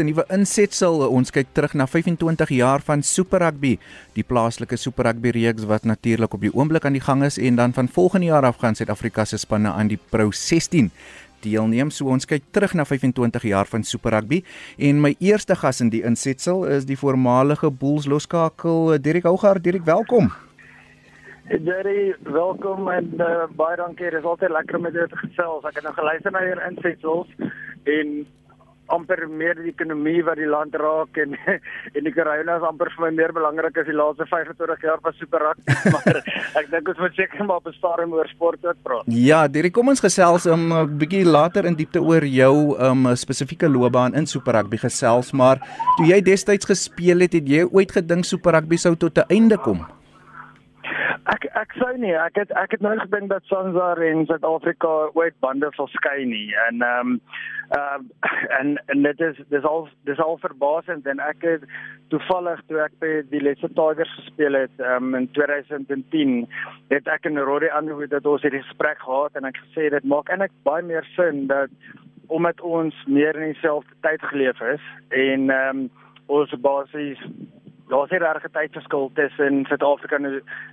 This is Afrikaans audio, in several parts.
'n nuwe insetsel. Ons kyk terug na 25 jaar van Super Rugby, die plaaslike Super Rugby reeks wat natuurlik op die oomblik aan die gang is en dan van volgende jaar af gaan Suid-Afrika se spanne aan die Pro 16 deelneem. So ons kyk terug na 25 jaar van Super Rugby en my eerste gas in die insetsel is die voormalige Bulls loskakel Dirk Hougaard. Dirk, welkom. Jerry, welkom en uh, baie dankie. Dit is altyd lekker om met jou te gesels. Ek het nou geluister na julle insetsels en amper meer die ekonomie wat die land raak en en die Karolina is amper vir my meer belangrik as die laaste 25 jaar van Super Rugby, maar ek dink ons moet seker maar bestaan oor sport ook praat. Ja, Dirk, kom ons gesels 'n um, bietjie later in diepte oor jou um spesifieke loopbaan in Super Rugby gesels, maar toe jy destyds gespeel het, het jy ooit gedink Super Rugby sou tot 'n einde kom? Ek ek sou nie. Ek het ek het nou gedink dat Sanzar en Suid-Afrika ooit bande sal skei nie. En ehm um, ehm uh, en en dit is dis al dis al verbasend. En ek het toevallig toe ek by die Lesse Tigers gespeel het um, in 2010 het ek en Roddy Underwood dat ons hierdie gesprek gehad en ek gesê dit maak eintlik baie meer sin dat omdat ons meer in dieselfde tyd geleef is en ehm um, ons basies daar's 'n regte tydverskil tussen Suid-Afrika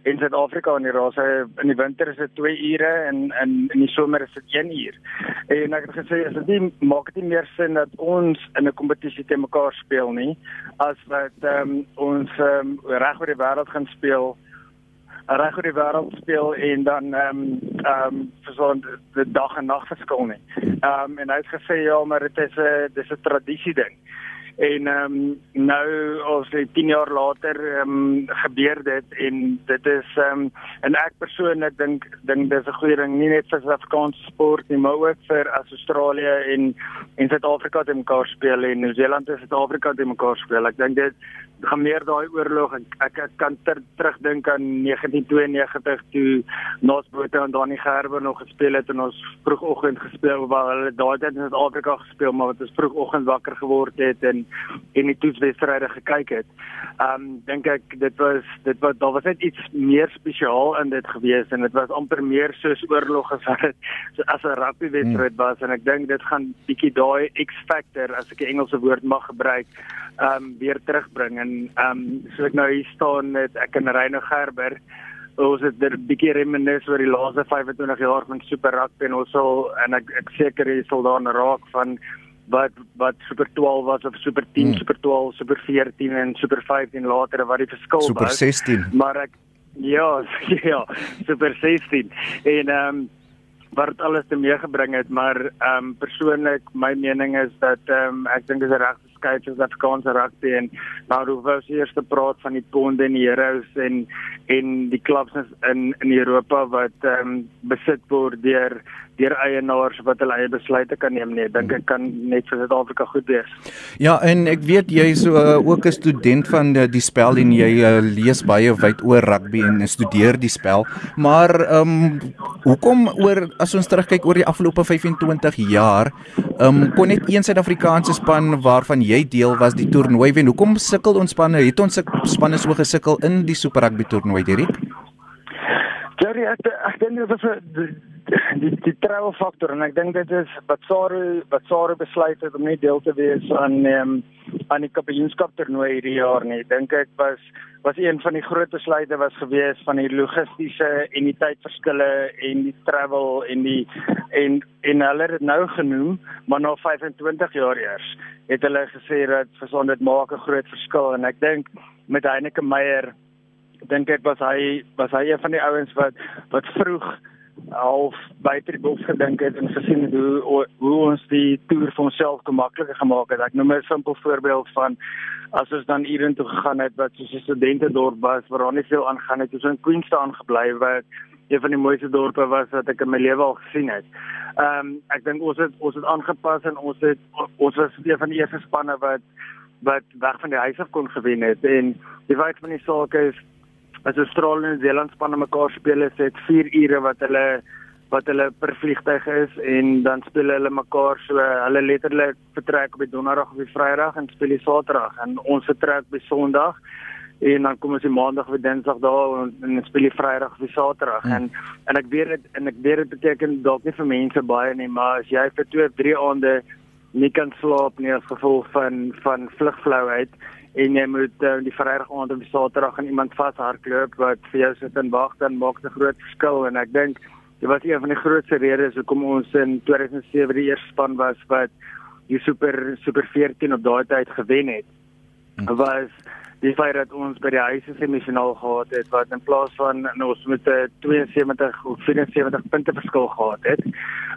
en Suid-Afrika en die rase in die winter is dit 2 ure en in in die somer is dit 1 uur. En ek het gesê as dit nie maak dit nie meer sin dat ons in 'n kompetisie te mekaar speel nie as wat um, ons um, reg oor die wêreld gaan speel reg oor die wêreld speel en dan ehm um, ehm um, so 'n dag en nag verskil nie. Ehm um, en hy het gesê ja, maar dit is 'n dis 'n tradisie ding en ehm um, nou dit 10 jaar later ehm um, gebeur dit en dit is ehm um, en ek persoonlik dink dink dis 'n goeie ding nie net vir Suid-Afrikaanse sport nie maar ook vir as Australië en en Suid-Afrika te mekaar speel en Nieu-Seeland en Suid-Afrika te mekaar speel. Ek dink dit gaan meer daai oorlog ek, ek ek kan ter, terugdink aan 1992 toe Nosbote en Dani Gerber nog gespeel het en ons vroegoggend gespeel waar hulle daai tyd in Suid-Afrika gespeel maar wat ons vroegoggend wakker geword het en en die toetswedstryde gekyk het. Um dink ek dit was dit was daar was net iets meer spesiaal in dit gewees en dit was amper meer soos oorlog as wat dit as 'n rugby wedstryd hmm. was en ek dink dit gaan bietjie daai X factor as ek 'n Engelse woord mag gebruik um weer terugbring en um so ek nou hier staan met ek en Reyno Gerber ons het 'n bietjie reminis oor die laaste 25 jaar van Super Rugby en ons sal en ek ek seker jy sal daarna raak van wat wat Super 12 was of Super 10, hmm. Super 12, Super 14 en Super 15 later wat die verskil was. Super 16. Maar ek ja, ja, Super 16 en ehm um, wat alles te meegebring het, maar ehm um, persoonlik my mening is dat ehm um, ek dink dit is reg skei soos Afrikaanse rugby en nou hoef ons eers te praat van die Ponde en die Heroes en en die klubs in in Europa wat ehm um, besit word deur deur eienaars wat hulle eie besluite kan neem nie. Dink ek kan net vir Suid-Afrika goed wees. Ja, en ek weet jy is uh, ook 'n student van die, die spel en jy uh, lees baie wyd oor rugby en studeer die spel. Maar ehm um, hoekom oor as ons terugkyk oor die afgelope 25 jaar, ehm um, kon net een Suid-Afrikaanse span waarvan jy deel was die toernooi wen. Hoekom sukkel ons spanne? Het ons spanne so gesukkel in die Super Rugby toernooi, Derek? Jerry, ek ek dink dit was 'n die die troue faktor en ek dink dit is wat Saru wat Saru besluit het om nie deel te wees aan um, aan die kampioenskap toernooi hierdie jaar nie. Dink ek was was een van die groot besluite was gewees van die logistiese en die tydverskille en die travel en die en en hulle het dit nou genoem, maar na 25 jaar eers het hulle gesê dat versond dit maak 'n groot verskil en ek dink met Heineke Meyer dink ek was hy was hy een van die ouens wat wat vroeg half buite die boks gedink het en gesien het hoe hoe ons die toer vir onsself makliker gemaak het. Ek noem 'n simpel voorbeeld van as ons dan hierin toe gegaan het wat soos 'n studentedorp was waar daar nie veel aangaan het, ons in Queenstown gebly wat een van die mooiste dorpe was wat ek in my lewe al gesien het. Ehm um, ek dink ons het ons het aangepas en ons het ons was een van die eerste spanne wat wat weg van die huis af kon gewen het en die feit van die saak is as Australië en Nieu-Seeland spanne mekaar speel is dit 4 ure wat hulle wat hulle per vliegtyg is en dan speel hulle mekaar so hulle letterlik vertrek op die donderdag of die vrydag en speel die saterdag en ons vertrek by sonderdag en dan kom ons die maandag of dinsdag daar en, en speel die vrydag of die saterdag hmm. en en ek weet dit en ek weet dit beteken dalk nie vir mense baie nie maar as jy vir 2 of 3 aande nie kan slaap nie as gevolg van van vlugflouheid en jy moet uh, die Vrydag aand op die Saterdag aan iemand vashardloop wat vir jou sit en wag dan maak 'n groot verskil en ek dink dit was een van die grootste redes hoekom ons in 2007 die eerste span was wat die super super 14 op daai tyd gewen het. Hm. Was die feit dat ons by die huise semifinaal gehad het wat in plaas van ons met 'n 72 of 74 punte verskil gehad het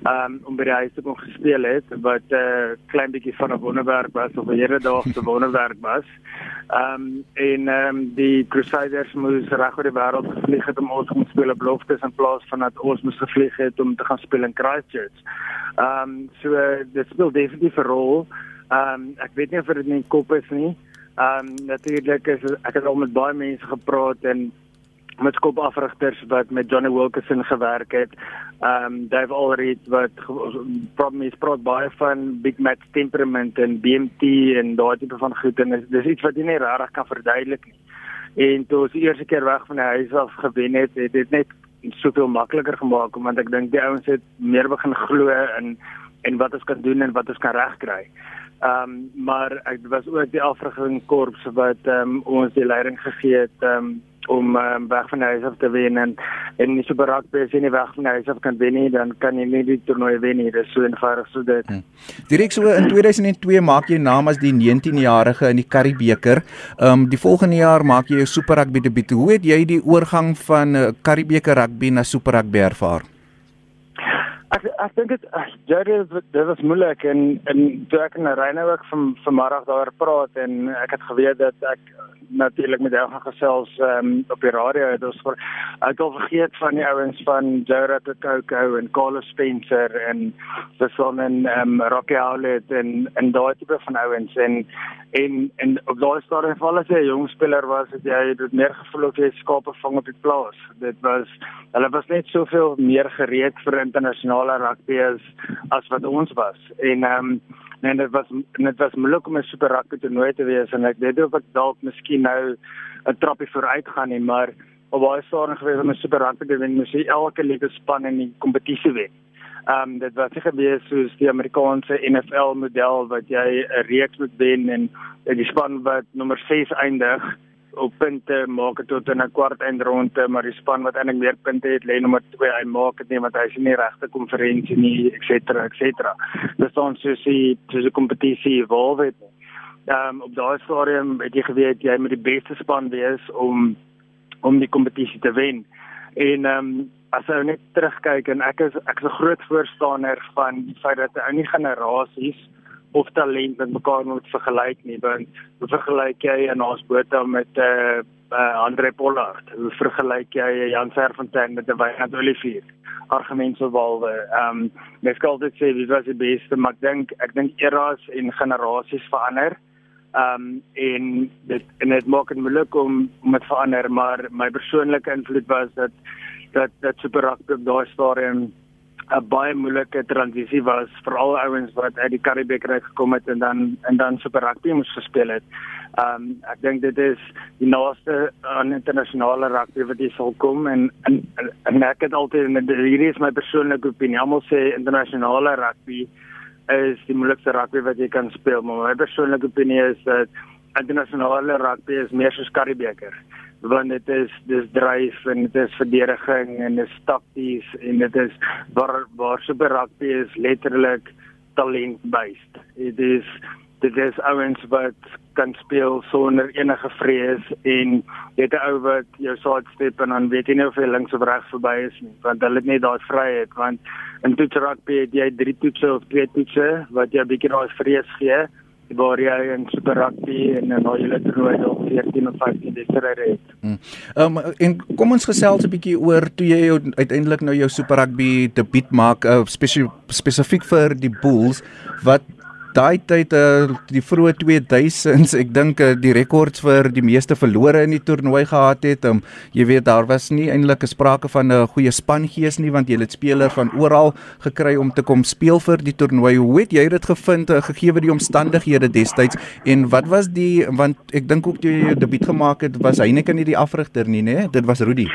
um, om by die huise kon gespeel het wat 'n uh, klein bietjie van 'n wonderwerk was of 'n hele dag se wonderwerk was. Ehm um, en um, die Crusaders moes reg oor die wêreld gevlieg het om ons om speel op beloftes in plaas van dat ons moes gevlieg het om te gaan speel in Christchurch. Ehm um, so uh, dit speel definitief 'n rol. Ehm um, ek weet nie of dit in die kop is nie. Ehm um, natuurlik is ek het al met baie mense gepraat en met skopafrigters wat met Johnny Wilkinson gewerk het. Ehm um, Dave Allred wat probably is praat baie van big match temperament en BMT en daai tipe van goed en dis iets wat jy nie regtig kan verduidelik nie. En toe ons die eerste keer weg van die huis af gewen het, het dit net soveel makliker gemaak want ek dink die ouens het meer begin glo in en wat ons kan doen en wat ons kan regkry. Ehm um, maar ek was ook die afrigting korps wat ehm um, ons die leiding gegee het um, om um, weg van huis af te wen en en nie rugby as jy nie weg van huis af kan wen nie dan kan jy nie die toernooi wen nie. Dit is so eenvoudig so dit. Hmm. Direk so in 2002 maak jy naam as die 19-jarige in die Karibeker. Ehm um, die volgende jaar maak jy jou super rugby debuut. Hoe het jy die oorgang van uh, Karibeker rugby na super rugby ervaar? Ek ek dink dit ja dit was moeilik en en toe ek in Reynou ook van vanmiddag daar praat en ek het geweet dat ek natuurlik met jou gaan gesels um, op die radio. Het ons vir ek al vergeet van die ouens van Jared Coco en Carlos Spencer en Sasson en um, Rocky Howlett en en daai tipe van ouens. En en en op daai stadium val as jy 'n jong speler was het jy dit meer gevoel of jy skape vang op die plaas. Dit was hulle was net soveel meer gereed vir internasionale rugby as wat ons was. En ehm um, en dit was dit was moeilik om 'n super rugby toernooi te wees en ek weet of ek dalk miskien nou 'n trappie vooruit gaan nie maar op baie stadium gewees om 'n super rugby te wen moet jy elke liewe span in die kompetisie wen. Ehm um, dit was seker weer soos die Amerikaanse NFL model wat jy 'n reeks moet wen en die span wat nommer 6 eindig op punte maak tot in 'n kwart eindronde maar die span wat eintlik meer punte het lê nommer 2 hy maak dit nie want hy is nie regte konferensie nie et cetera et cetera. Dis dan soos die soos die kompetisie evolve het. Ehm um, op daai stadium het jy geweet jy moet die beste span wees om om die kompetisie te wen. En ehm um, as jy net terugkyk en ek is ek is 'n groot voorstander van die feit dat ou nie generasies of talent met mekaar moet vergelyk nie want hoe vergelyk jy en ons Botha met eh uh, uh, Andre Pollard? Hoe vergelyk jy Jan Serfontein met 'n Wynand Olivier? Argument sou walwe ehm um, mens kan dit sê wie was die beste maar ek dink ek dink eras en generasies verander. Ehm um, en dit en dit maak dit moeilik om om dit verander maar my persoonlike invloed was dat dat dat Super Rugby op daai stadium 'n baie moeilike transisie was vir al ouens wat uit die Karibeker uit gekom het en dan en dan Super Rugby moes gespeel het. Um ek dink dit is die naaste aan internasionale rugby wat jy sal kom en en, en ek het altyd en hierdie is my persoonlike opinie. Almal sê internasionale rugby is die moeilikste rugby wat jy kan speel, maar my persoonlike opinie is dat internasionale rugby is meer soos Karibeker want dit is dis dryf en dit is verdediging en dis takties en dit is waar waar super rugby is letterlik talent based. Dit is dit is ouens wat kan speel sonder enige vrees en jy het 'n ou wat jou sidestep en dan weet jy nie of hy links of regs verby is nie want hulle het net daai vryheid want in toets rugby het jy drie toetse of twee toetse wat jy 'n bietjie daai vrees gee waar jy in Super Rugby en in daai hele toernooi al 14 of 15 wedstryde het. Ehm um, en kom ons gesels 'n bietjie oor toe jy uiteindelik nou jou Super Rugby debuut maak uh, spesifiek vir die Bulls wat daai tyd uh, die vroeë 2000s ek dink uh, die rekords vir die meeste verlore in die toernooi gehad het um, jy weet daar was nie eintlik 'n sprake van 'n goeie spangees nie want jy het spelers van oral gekry om te kom speel vir die toernooi. Hoe het jy dit gevind uh, gegee die omstandighede destyds en wat was die want ek dink ook toe jy jou debuut gemaak het was Heineken nie die afrigter nie nê dit was Rudy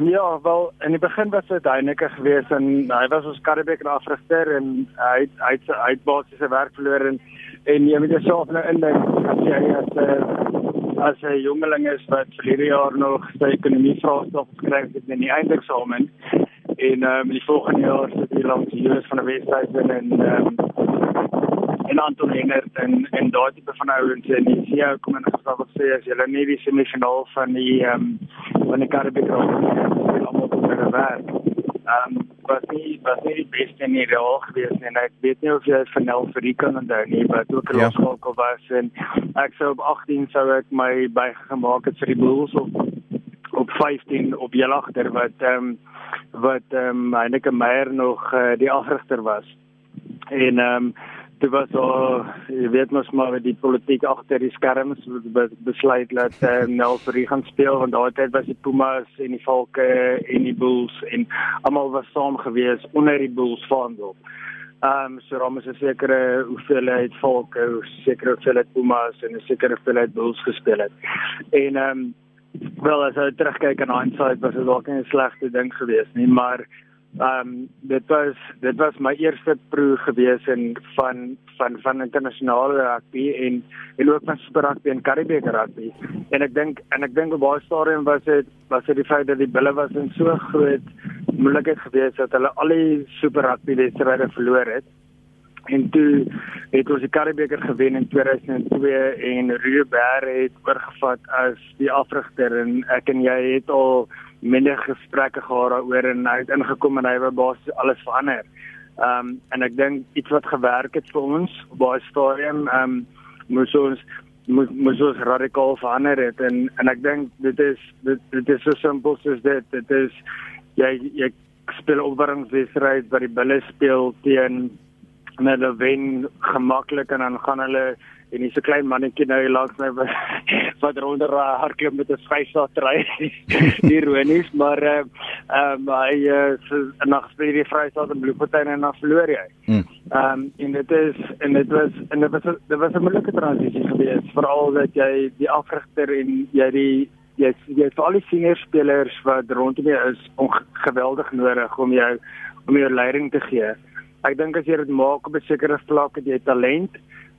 Ja, wel in die begin was dit Heineke geweest en hy was ons Karibeker afrigter en hy hy hy het basiese werk verloor en en jy moet jouself nou indink as jy as 'n uh, as 'n jongeling is wat verlede jaar nog sy ekonomie vraestel geskryf het in die eindeksamen en ehm um, die volgende jaar sit jy langs die Julius van die Wesduisen en ehm um, en Anton Hengert en en daai tipe van ouens en die CEO kom in geval wat sê as jy nie die semifinaal van die ehm um, van die Karibiese almal tot hulle werk. Ehm um, was nie was nie die beste in die rol gewees nie. En ek weet nie of jy vir Nel vir die kan onthou nie, wat ook 'n ja. skool was en ek sou op 18 sou ek my bygemaak het vir die Bulls op op 15 op Jelagter wat ehm um, wat ehm um, Heineke Meyer nog uh, die afrigter was. En ehm um, dit was so jy weet mos maar met die politiek agter die skerms besluit dat uh, Nel vir gaan speel want daai tyd was die Pumas en die Valke en die Bulls en almal was saam gewees onder die Bulls vaandel. Ehm um, so dan is 'n sekere hoeveelheid Valke, 'n sekere hoeveelheid Pumas en 'n sekere hoeveelheid Bulls gespeel het. En ehm um, wel as jy terugkyk aan hindsight was dit dalk nie 'n slegte ding geweest nie, maar ehm um, dit was dit was my eerste proe gewees in van van van internasionale rugby en en ook van super rugby en Karibiese rugby. En ek dink en ek dink op baie stadium was dit was dit die feit dat die bulle was in so groot moeilikheid geweest dat hulle al die super rugby wedstryde verloor het en toe het ons die Karibeker gewen in 2002 en Ruber het oorgevat as die afrigter en ek en jy het al minder gesprekke gehad daaroor en hy het ingekom en hy wou basies alles verander. Ehm um, en ek dink iets wat gewerk het vir ons op baie stadium ehm um, moes ons moet moet ons radikaal verander het en en ek dink dit is dit, dit is so simpel soos dit dit is jy jy speel opwarmingswedstryd waar die bulle speel teen en hulle wen gemaklik en dan gaan hulle en dis 'n klein mannetjie nou hier langs my wat ronder hardloop met 'n vrystaat ry ironies maar ehm uh, hy is uh, na gespeel die vrystaat in Bloemfontein en dan verloor hy. Hmm. Ehm um, en dit is en dit was en dit was dit was 'n moeilike transisie geweest veral dat jy die afrigter en jy die jy jy vir al die senior spelers wat rondom jou is geweldig nodig om jou om jou leiding te gee ek dink as jy dit maak op 'n sekere vlak het jy talent,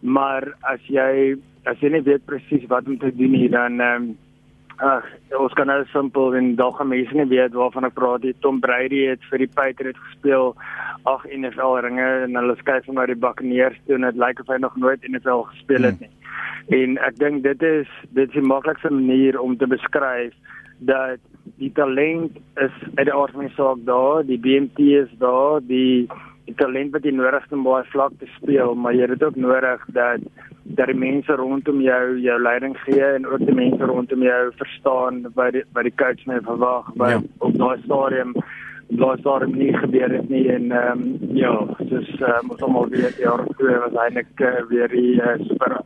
maar as jy as jy nie weet presies wat om te doen nie, dan ehm um, ag, ons kan nou simpel en dalk gaan mense nie weet waarvan ek praat nie. Tom Brady het vir die Patriots gespeel, ag NFL ringe en hulle skuif hom uit die Buccaneers toe en dit lyk of hy nog nooit NFL gespeel het nie. Hmm. En ek dink dit is dit is die maklikste manier om te beskryf dat die talent is uit die aard van die saak daar, die BMT is daar, die die talent wat jy nodig het om baie vlak te speel, maar jy het ook nodig dat dat die mense rondom jou jou leiding gee en ook die mense rondom jou verstaan wat die wat die coach mee verwag, wat ja. op daai stadium daai stadium nie gebeur het nie en ehm um, ja, dis um, ons almal weet jaar twee was eintlik uh, weer die uh, super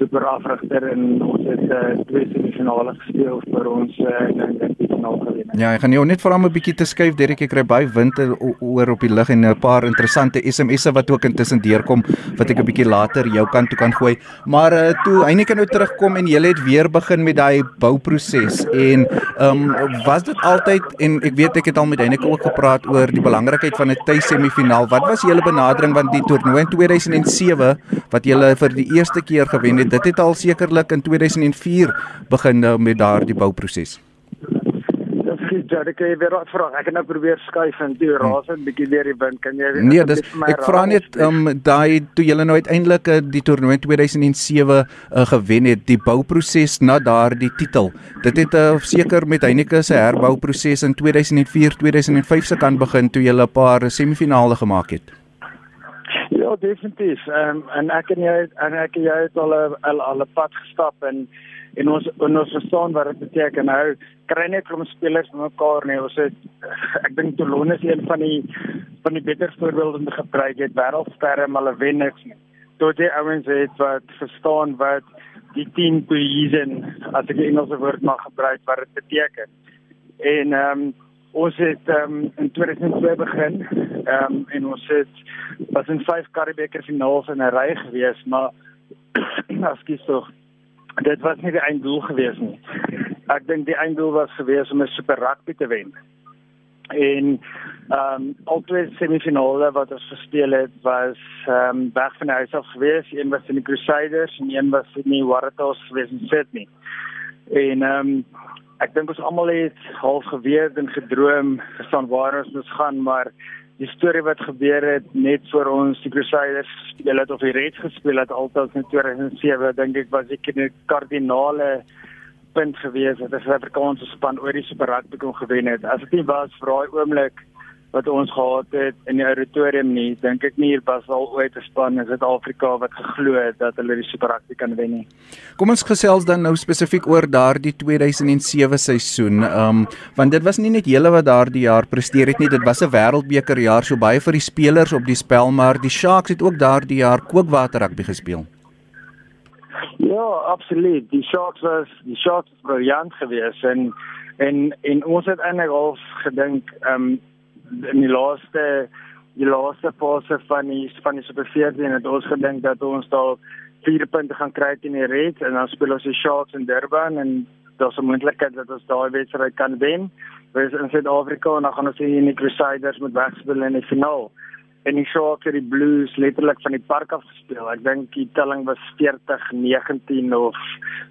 super afrigter en ons het uh, twee semifinale gespeel vir ons uh, in die finaal gewen. Ja, ek gaan jou net vra om 'n bietjie te skuif Derek, ek kry baie wind oor op die lug en 'n paar interessante SMS'e wat ook intussen deurkom wat ek 'n bietjie later jou kant toe kan gooi. Maar uh, toe Heineken nou terugkom en jy het weer begin met daai bouproses en ehm um, was dit altyd en ek weet ek het al met Heineken ook gepraat oor die belangrikheid van 'n tuis semifinaal. Wat was julle benadering want die toernooi in 2007 wat julle vir die eerste keer gewen het dit het al sekerlik in 2004 begin nou met daardie bouproses. Ja, ek het weer vra. Ek het nou probeer skuif en toe raas en bietjie weer die wind. Kan jy Nee, dis ek vra net um daai toe julle nou uiteindelik uh, die toernooi 2007 uh, gewen het, die bouproses na daardie titel. Dit het uh, seker met Heineke se herbouproses in 2004, 2005 se kan begin toe julle 'n paar semifinale gemaak het. Ja, definitief. Ehm um, en ek en jy en ek en jy het al 'n al, 'n pad gestap en en ons en ons verstaan wat dit beteken. Nou kry net kom spelers mekaar nie. Ons het ek dink Toulon is een van die van die beter voorbeelde om te gebruik. Het wêreldsterre maar hulle wen niks nie. Tot die ouens het wat verstaan wat die team cohesion as ek 'n Engelse woord mag gebruik wat dit beteken. En ehm um, ons het um, in 2002 begin um, en ons het was in vyf Karibeker finale in 'n ry gewees maar ekskuus tog dit was nie die einddoel gewees nie. ek dink die einddoel was gewees om 'n super rugby te wen. En ehm um, al twee semifinale wat ons gespeel het was ehm um, weg van huis af gewees. Een was in die Crusaders en een was in die Waratahs gewees in Sydney. En ehm um, ek dink ons almal het half geweet en gedroom van waar ons moet gaan, maar die storie wat gebeur het net voor ons die Crusaders gespeel het of die Reds gespeel het altyd in 2007 dink ek was ek 'n kardinale punt gewees dat die Suid-Afrikaanse span oor die Super Rugby kon gewen het. As dit nie was vir daai oomblik wat ons gehad het in die auditorium nie, dink ek nie hier was al ooit 'n span in Suid-Afrika wat geglo het dat hulle die Super Rugby kan wen nie. Kom ons gesels dan nou spesifiek oor daardie 2007 seisoen. Ehm um, want dit was nie net julle wat daardie jaar presteer het nie, dit was 'n wêreldbeker jaar, so baie vir die spelers op die spel, maar die Sharks het ook daardie jaar kookwater rugby gespeel. Ja, absoluut. Die Sharks was die Sharks briljant geweest en en en ons het eintlik al gedink ehm um, in die laaste die laaste fase van die van die Super 14 het ons gedink dat ons daar 4 punte gaan kry teen die Reds en dan speel ons die Sharks in Durban en daar's 'n moontlikheid dat ons daai wedstryd kan wen. Ons in Suid-Afrika en dan gaan ons in die Crusaders met wegspeel in die finaal en die Sharks het die Blues letterlik van die park af gespeel. Ek dink die telling was 40-19 of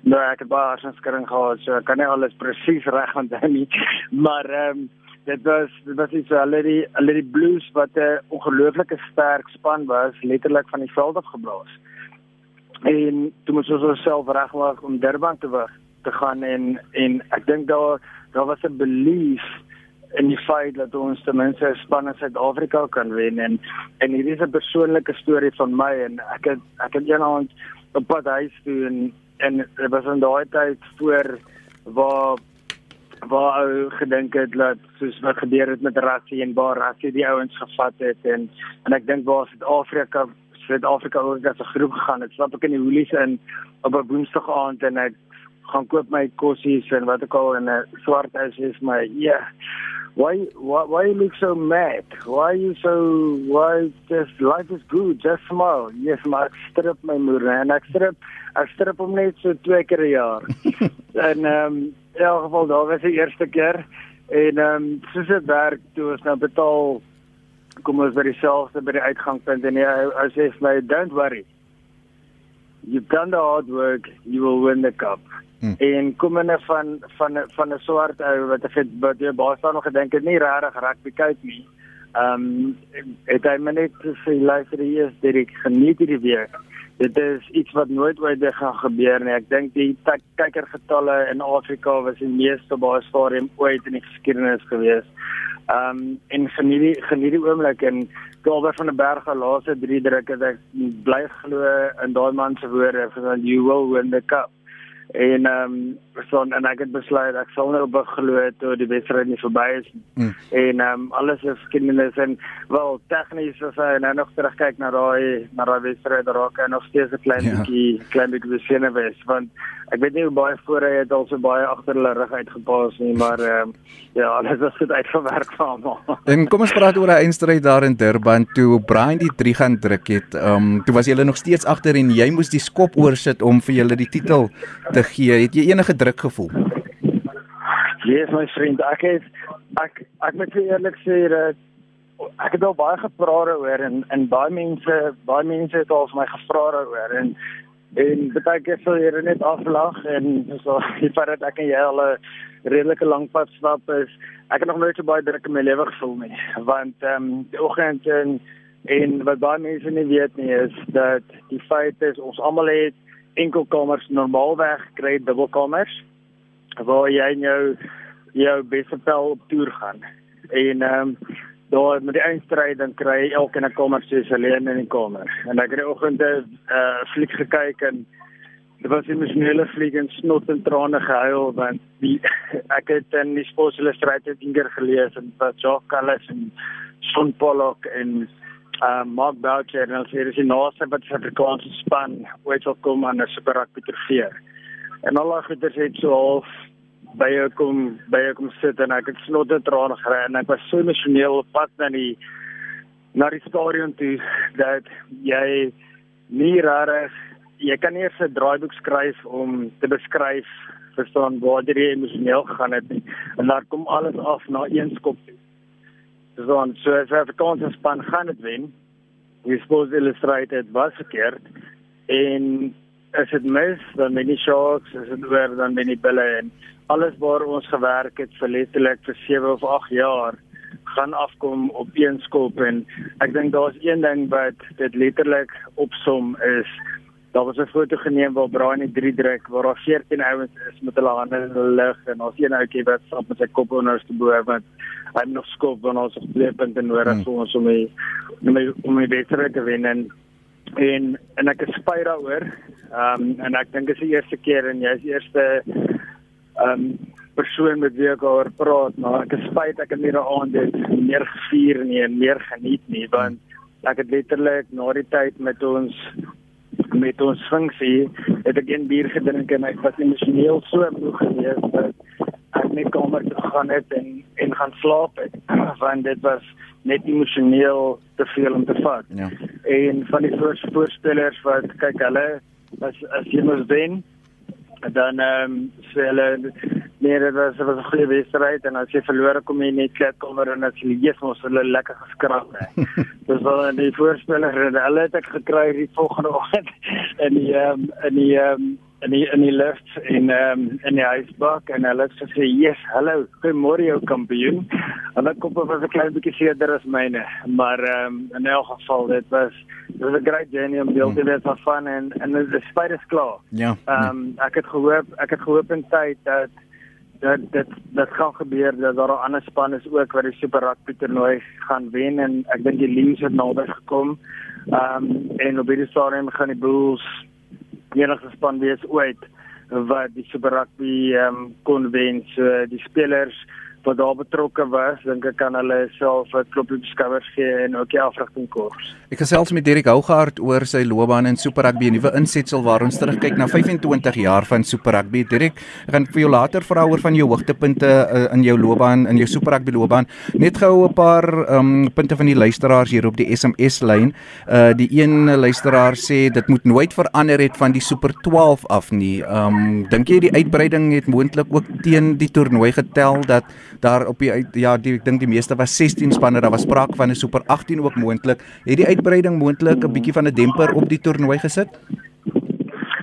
nou ek het baie aanskering gehad, so ek kan nie alles presies reg onthou nie. Maar ehm um, dit was dit was iets hulle die hulle die Blues wat 'n ongelooflike sterk span was, letterlik van die veld af geblaas. En toe moes ons onsself regmaak om Durban te weg te gaan en en ek dink daar daar was 'n belief in die feit dat ons ten minste 'n span in Suid-Afrika kan wen en en hierdie is 'n persoonlike storie van my en ek het ek het eendag op pad huis toe en en dit was in daai tyd voor waar waar ou gedink het dat soos wat gebeur het met Rassie en waar Rassie die ouens gevat het en en ek dink waar Suid-Afrika Suid-Afrika ook as 'n groep gegaan het stap ek in die hoelies in op 'n woensdag aand en ek gaan koop my kossies en wat ek al in 'n swart huis is my ja. Yeah why why why you look so mad? Why you so why just life is good just smile? Yes maar ek strip my moeder en ek strip ek strip hom net so twee keer 'n jaar. En ehm um, in elk geval daar was die eerste keer en ehm um, soos dit werk toe ons nou betaal kom ons by dieselfde by die uitgangspunt en hy, hy sê vir my don't worry you've done the hard work you will win the cup Hmm. En kom hulle van van van 'n swart ou wat het wat jy baie staan nog gedink het nie regtig rugby kyk nie. Ehm um, het hy my net gesê luister hier is dit ek geniet hierdie week. Dit is iets wat nooit ooit gaan gebeur nie. Ek dink die kykergetalle in Afrika was die meeste baie stadium ooit in die geskiedenis gewees. Ehm um, en geniet die geniet die oomblik en Albert van der Berg se laaste 3 druk het ek bly glo in daai man se woorde van you will win the cup en ehm um, so en ek het besluit ek sal nou beglo toe die wedstryd nie verby is mm. en ehm um, alles is skielik en wel tegnies as hy nou nog terugkyk na daai na daai wedstryd raak hy nog steeds 'n klein ja. bietjie ja. klein bietjie besinne wees want ek weet nie hoe baie voor hy het al so baie agter hulle rug uitgepaas nie maar ehm um, ja alles is goed uitgewerk vir hom en kom ons praat oor 'n eindstryd daar in Durban toe Brian die 3 gaan druk het ehm um, toe was jy nog steeds agter en jy moes die skop oorsit om vir julle die titel te gee het jy enige druk gevoel? Yes my vriend, ek het ek ek moet eerlik sê dat ek het al baie gepraat oor en en baie mense baie mense het al vir my gevra oor en en baie keer sou jy net aflag en so die feit dat ek en jy al 'n redelike lang pad stap is ek het nog nooit so baie druk in my lewe gevoel nie want ehm um, die oggend en en wat baie mense nie weet nie is dat die feit is ons almal het enkelkamers normaalweg kry dubbelkamers waar jy jou jou beste pel op toer gaan. En ehm um, daar met die eindstryd dan kry elke 'n kamer soos alleen in die kamer. En ek het die oggende uh eh, fliek gekyk en dit was 'n emosionele fliek en snot en trane gehuil want die ek het in die sportsillustrated het inger gelees en wat Jock Callis en Sean Pollock en uh Mark Boucher en hulle sê dis die naaste wat die Afrikaanse span ooit sal kom aan 'n super rugby trofee. En al die goeders het so half by jou kom by jou kom sit en ek het snotte trane gekry en ek was so emosioneel op pad na die na die stadion toe dat jy nie rarig jy kan nie eers 'n draaiboek skryf om te beskryf verstaan waar jy emosioneel gegaan het nie. En daar kom alles af na een skop. So on so as kon span gaan dit wen. We suppose illustrated was verkeerd en as dit mis dan many sharks as dit oor dan many bulle. En alles waar ons gewerk het vir letterlik vir 7 of 8 jaar gaan afkom op een skop. En ek dink daar's een ding wat dit letterlik opsom is daar was 'n foto geneem waar Brian die 3 druk waar daar 14 ouens is met hulle hande in die lug en daar's een ouetjie wat stap met sy kop onder te bo want hy het nog skop want ons het twee punte nodig hmm. vir ons om die om die, om die wedstryd te wen en en en ek is spyt daaroor. Ehm um, en ek dink dit is die eerste keer en jy is die eerste ehm um, persoon met wie ek oor praat, maar ek is spyt ek het nie daaraan dit meer gevier nie en meer geniet nie want ek het letterlik na die tyd met ons met ons funksie het ek een bier gedrink en ek was emosioneel so moeg geweest dat ek net kamer toe gegaan het en en gaan slaap het want dit was net emosioneel te veel om te vat. Ja. En van die voorspellers wat kyk hulle as as jy mos wen dan ehm um, sê hulle nee dit was, was 'n goeie wedstryd en as jy verloor kom jy net kletkamer en as jy lees mos hulle lekker geskrap hè. Dis wel in die voorspeller hulle het ek gekry die volgende oggend in die ehm um, in die ehm um, in die in die lift in ehm um, in die ysbak en hulle het gesê yes hallo goeiemôre jou kampioen. En dan kom op 'n klein bietjie seerder as myne maar ehm um, in elk geval dit was dit was 'n great journey om deel te wees van en en die spyt is klaar. Ja ehm um, ek het gehoop ek het gehoop in tyd dat dat dit dit gaan gebeur dat daar 'n ander span is ook wat die super rugby toernooi gaan wen en ek dink die Lions het naby gekom ehm um, en op hierdie stadium gaan die Bulls enigste span wees ooit wat die Super Rugby ehm um, kon wen. So die spelers wat daar betrokke was, dink ek kan hulle self 'n klopie op skouers gee en ook die afrigting kors. Ek gesels met Derek Hougaard oor sy loopbaan in Super Rugby, 'n nuwe insetsel waar ons terugkyk na 25 jaar van Super Rugby. Derek, ek gaan vir jou later vra oor van jou hoogtepunte uh, in jou loopbaan, in jou Super Rugby loopbaan. Net gou 'n paar um, punte van die luisteraars hier op die SMS lyn. Uh die een luisteraar sê dit moet nooit verander het van die Super 12 af nie. Um dink jy die uitbreiding het moontlik ook teen die toernooi getel dat daar op die ja, die, ek dink die meeste was 16 spanne, daar was sprake van 'n super 18 ook moontlik. Het die uitbreiding moontlik 'n bietjie van 'n demper op die toernooi gesit?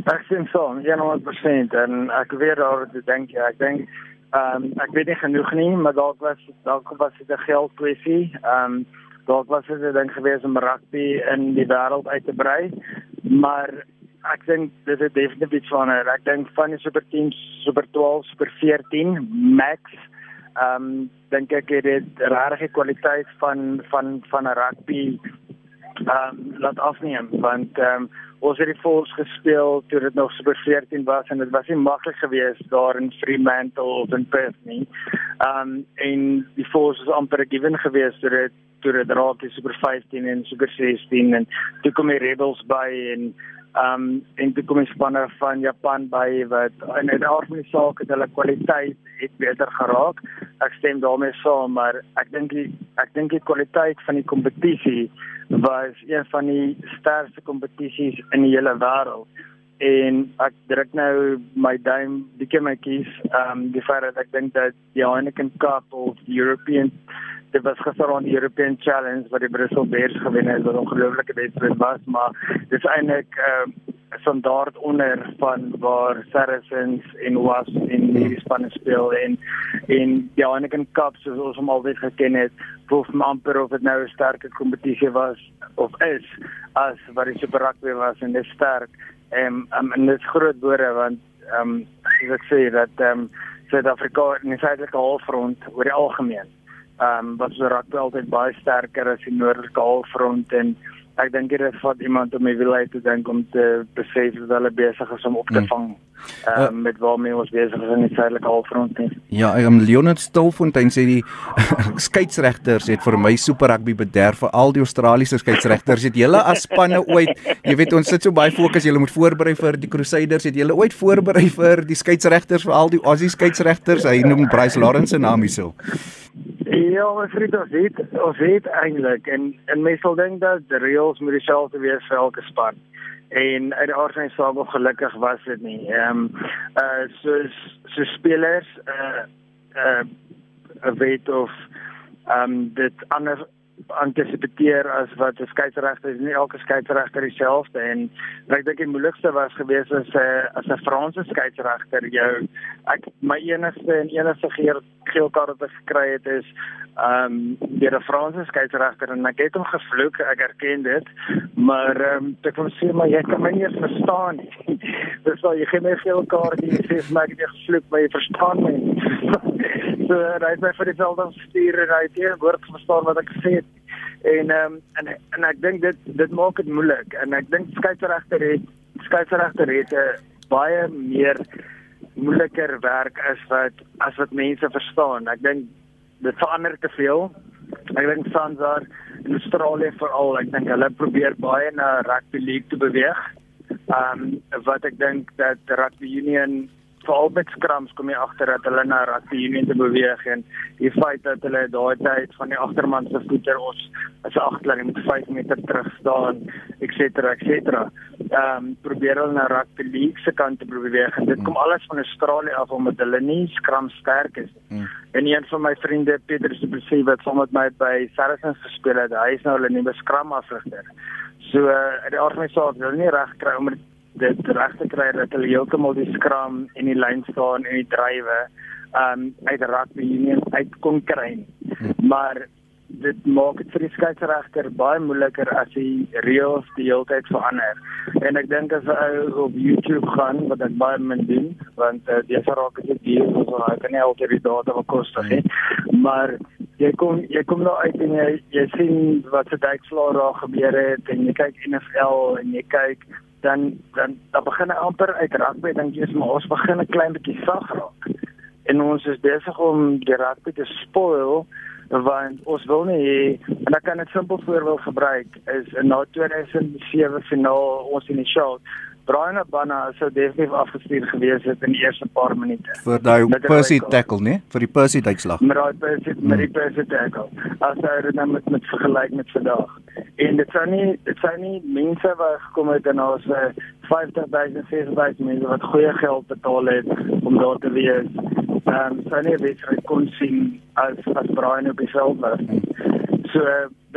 Ek sien so, 100% en ek weet oor dit dink ja, ek dink ehm um, ek weet nie genoeg nie, maar dalk was dalk was dit 'n geld kwessie. Ehm um, dalk was dit 'n ding gewees om rugby in die wêreld uit te brei, maar ek dink dit is definitief verander. Ek dink van die super teams, super 12, super 14 max ehm um, dink ek het dit regtig kwaliteit van van van 'n rugby ehm um, laat afneem want ehm um, ons het die Force gespeel toe dit nog super 14 was en dit was nie maklik geweest daar in Fremantle of in Perth nie. Ehm um, en die Force was amper given geweest toe dit toe dit raak die super 15 en super 16 en toe kom die Rebels by en um, en toe kom die spanne van Japan by wat in die die saak het hulle kwaliteit het beter geraak. Ek stem daarmee saam, maar ek dink ek dink die kwaliteit van die kompetisie was een van die sterkste kompetisies in die hele wêreld. En ek druk nou my duim dikke my kies. Um, die feit dat ek dink dat die Heineken Cup of European dit was gister aan die European Challenge wat die Brussel Bears gewen het wat 'n ongelooflike wedstryd was maar dis eintlik 'n uh, standaard onder van waar Saracens en Was in hmm. die spanne speel en en die Heineken Cup soos ons hom altyd geken het proef amper of dit nou 'n sterker kompetisie was of is as wat die Super Rugby was en dit sterk en um, en dit is groot woorde want ehm um, ek sê dat ehm um, Suid-Afrika in die suidelike halfrond oor die algemeen ehm um, wat so rugby altyd baie sterker as die noordelike halfrond en ek dink dit is vir iemand om die wil te dink om te besef dat hulle besig is om op te hmm. vang. Ehm um, uh, met waarmee ons besig is in die suidelike halfrond nie. Ja, ek um, Leonard Stilfontein sê die skeieregters het vir my super rugby bederf vir al die Australiese skeieregters. Het julle as spanne ooit, jy weet ons sit so baie fokus, julle moet voorberei vir die Crusaders. Het julle ooit voorberei vir die skeieregters vir al die Aussie skeieregters? Hy noem Bryce Lawrence se naam hierso. Ja, ons het ons het ons het eintlik en en mense sal dink dat die reëls moet dieselfde wees vir elke span. en uit die aard van die saak ongelukkig was dit nie. Ehm um, uh soos so spelers uh uh weet of ehm um, dit ander antisipeer as wat 'n skeieregter is nie elke skeieregter dieselfde. En ek dink die moeilikste was gewees as 'n uh, as 'n Franse skeieregter jou ek my enigste en enigste geel geel kaart wat ek gekry het is ehm um, deur 'n Franse skeieregter en ek het hom gevloek ek erken dit maar ehm um, ek kon sê maar jy kan my nie verstaan nie. Dis al jy gee my geel kaart en jy sê my ek het gevloek maar jy verstaan my nie. So hy het my vir die veld gestuur en hy het nie woord verstaan wat ek gesê het en ehm um, en en ek dink dit dit maak dit moeilik en ek dink skeieregter het skeieregter het 'n baie meer moeiliker werk as wat as wat mense verstaan. Ek dink dit verander te veel. Ek dink Sanzar in Australië veral, ek dink hulle probeer baie na rugby league te beweeg. Ehm um, wat ek dink dat rugby union veral met scrums kom jy agter dat hulle na rugby union te beweeg en die feit dat hulle daai tyd van die agterman se voeter ons as agterlyn moet 5 meter terug staan ens etc. Ehm um, probeer hulle na rugby league se kant te beweeg en dit kom alles van Australië af omdat hulle nie scrum sterk is nie. Mm. En een van my vriende Pieter Supresi wat saam met my by Saracens gespeel het, hy is nou hulle nuwe scrum afrigter. So uh, die organisasie wil nie reg kry om dit reg te kry dat hulle heeltemal die skram en die lyn staan en die drywe um uit die rugby union uit kon kry. Maar dit maak dit vir die skeieregter baie moeiliker as die reëls die hele tyd verander. En ek dink as jy op YouTube gaan wat ek baie min doen want uh, die verraak is dit so ek kan nie altyd die data bekostig nie. Maar jy kom jy kom nou uit en jy jy sien wat se dykslaer daar gebeur het en jy kyk NFL en jy kyk dan dan dan begin amper uit rugby dink jy is maar ons begin 'n klein bietjie sag raak. En ons is besig om die rugby te spoil want ons wil nie en ek kan 'n simpel voorbeeld gebruik is in na 2007 finaal ons in die show Brian Abana sou definitief afgestuur gewees het in die eerste paar minute. Vir daai Percy tackle, né? Vir die Percy uitslag. Met daai Percy hmm. met die Percy tackle. As hy dit nou met met vergelyk met vandag. En dit sou nie dit sou nie mense wat gekom het en ons 50000 60000 mense wat goeie geld betaal het om daar te wees. Ehm um, sou nie weet kon sien as as Brian op die veld was. So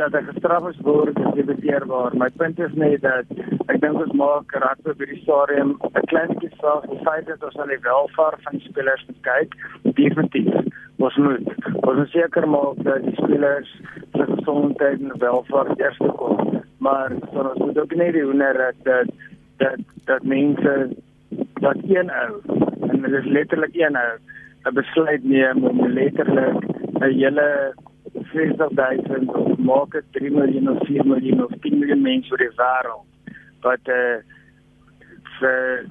dat hy gestraf is word is debatteerbaar. My punt is net dat ek dink ons maak rugby by die stadium 'n klein bietjie saak. Die feit dat ons aan die welvaart van die spelers moet kyk, definitief. Ons moet ons moet seker maak dat die spelers se gesondheid en welvaart eers kom. Maar so ons moet ook nie die wonder dat dat dat mense dat een ou en dit is letterlik een ou 'n besluit neem om letterlik 'n hele 60000 of maak dit 3 miljoen of 4 miljoen of 10 miljoen mense oor die wêreld wat eh uh, vir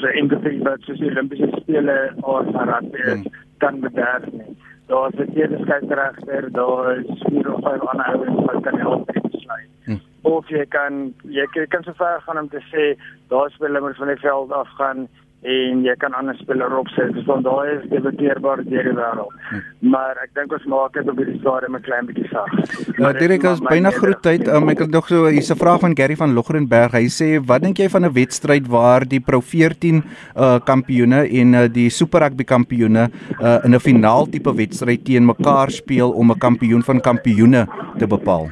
vir industrie wat soos die Olimpiese spele of rugby hmm. Kan bederf nie. Daar is 'n tweede skeieregter, daar is vier of vyf ander ouens wat kan help besluit. Hmm. Of jy kan jy kan so ver gaan om te sê daar speel hulle van die veld af gaan en jy kan ander spelers opsit. Dan daai is debatteerbaar deur die wêreld. Hm. Maar ek dink ons maak dit op hierdie stadium 'n klein bietjie sag. Ja, Dirk, ons byna groet tyd. Um, ek het nog so hier's 'n vraag van Gary van Logrenberg. Hy sê, "Wat dink jy van 'n wedstryd waar die Pro 14 uh kampioene en uh, die Super Rugby kampioene uh in 'n finaal tipe wedstryd teen mekaar speel om 'n kampioen van kampioene te bepaal?"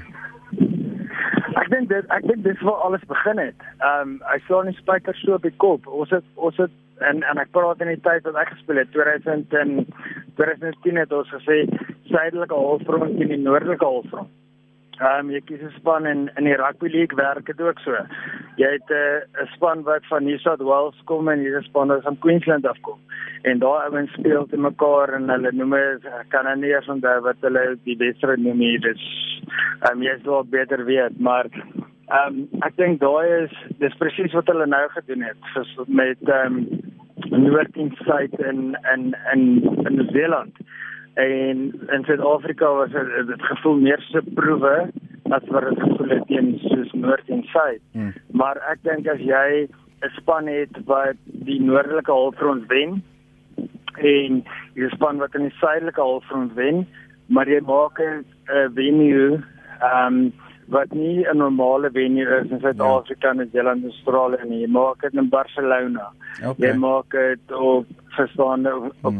Dink dit ek dink dis waar alles begin het. Ehm um, hy slaan die spykers so op die kop. Ons het ons het en en ek praat in die tyd wat ek gespeel het 2000 en 2010 het ons gesê suidelike halfrond teen die noordelike halfrond. Ehm um, jy kies 'n span in in die rugby league werk dit ook so. Jy het 'n uh, span wat van New South Wales kom en jy 'n span wat van Queensland afkom. En daai ouens speel te mekaar en hulle noem dit kan nou nie eens onthou wat hulle die wedstryd noem nie. Dis ehm um, jy sou beter weet, maar ehm um, ek dink daai is dis presies wat hulle nou gedoen het ges, met ehm um, Noord-East Side in in in in Nieu-Seeland. En in Suid-Afrika was dit gevoel meer so proewe as wat dit gevoel het teen soos Noord en Suid. Hmm. Maar ek dink as jy 'n span het wat die noordelike halfrond wen en 'n span wat in die suidelike halfrond wen, maar jy maak 'n venue ehm um, wat nie 'n normale venue is in Suid-Afrika, ja. Nieu-Seeland, Australië nie. Jy maak dit in Barcelona. Okay. Jy maak dit op verstaan op 'n mm.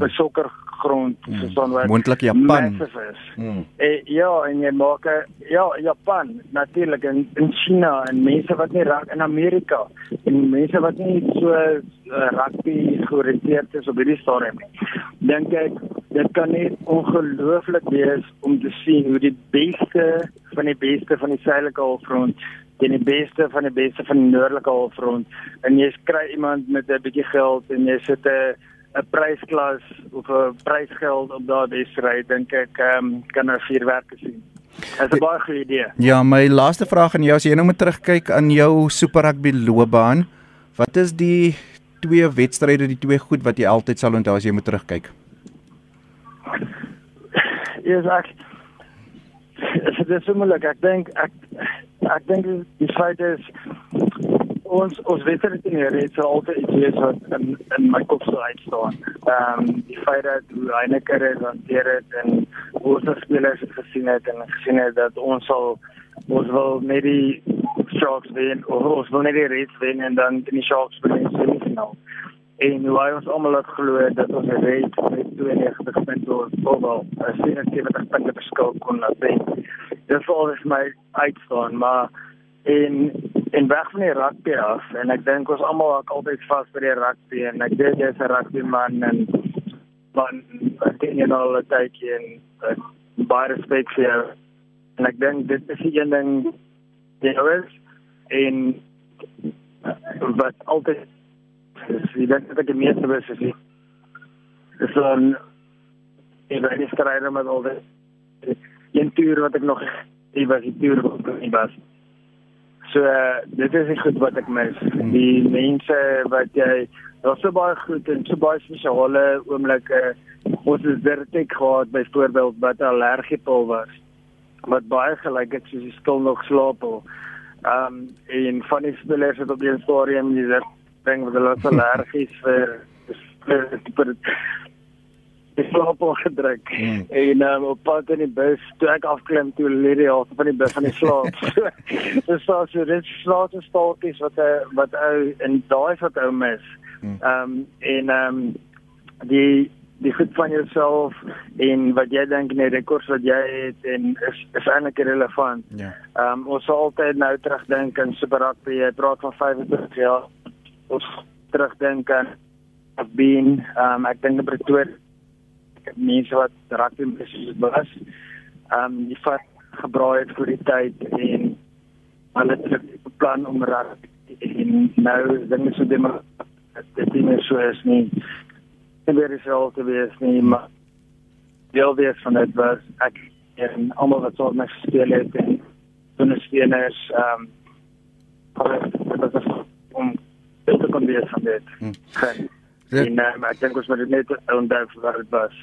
Mm. verstaan wat moontlik Japan. Mm. E, ja, en jy maak ja, Japan natuurlik in in China en mense wat nie raak in Amerika en mense wat nie so uh, rugby georiënteerd is op hierdie stadium nie. Dink ek dit kan net ongelooflik wees om te sien hoe die beste van die beste van die suidelike halfrond teen die beste van die beste van die noordelike halfrond en jy kry iemand met 'n bietjie geld en jy sit 'n 'n prysklas of 'n prysgeld op daardie wedstryd dink ek um, kan nou vier werke sien. Dit is 'n baie goeie idee. Ja, my laaste vraag aan jou as jy nou moet terugkyk aan jou Super Rugby loopbaan, wat is die twee wedstryde, die twee goed wat jy altyd sal onthou as jy moet terugkyk? Ja, ek dit is moeilik. Ek dink ek ek dink die feit is ons ons veteranne het so altyd iets wat in in my kop sou uitstaan. Ehm um, die feit dat hoe Heineken het hanteer het en hoe ons spelers het gesien het en gesien het dat ons sal ons wil net die Sharks wen of ons wil net die Reds wen en dan die Sharks wen in semifinale en hoe hy ons almal het glo dat ons red met 92 punte of wel 77 punte verskil kon laat wen. Dit sou alles my uitstaan, maar en en weg van die rugby af en ek dink ons almal hak altyd vas by die rugby en ek dink jy's 'n rugby man en van ken jy nou al daai in baie respek vir jou. En ek dink dit is die een ding jy is en wat altyd is jy dink dat ek die meeste wys is nie. Dis dan en dan is daar net al die een toer wat ek nog die was die toer wat ek nie was. So dit is goed wat ek mis. Die mense wat jy daar's so baie goed en so baie spesiale oomblikke. Ons het Vertek gehad byvoorbeeld wat allergiepil was. Wat baie gelyk het soos die skil nog slaap. Ehm um, en van die spelers het op die stadium die ding wat hulle allergies vir vir die slaap gedruk mm. en um, op pad in die bus toe ek afklim toe lê die helfte van die bus van die slaap. Dis so so dit slaap is staaltjies wat uh, wat ou en daai wat ou mis. Hmm. Ehm um, en ehm um, die die goed van jouself en wat jy dink in die rekords wat jy het en is is eintlik relevant. Ja. Ehm um, ons sal altyd nou terugdink aan Super Rugby. Jy praat van 25 jaar ons terugdink aan of being um ek dink Pretoria mense wat rugby presies was. Um die fat gebraai het vir die tyd en hulle het beplan om rugby en nou dinge so dem dit nie meer so is nie. En weer is al te wees nie maar deel wees van dit was ek en almal wat so met speel het en ondersteuners um dit was om kon wees van dit. Hmm. En um, ek dink ons moet net onthou wat dit was.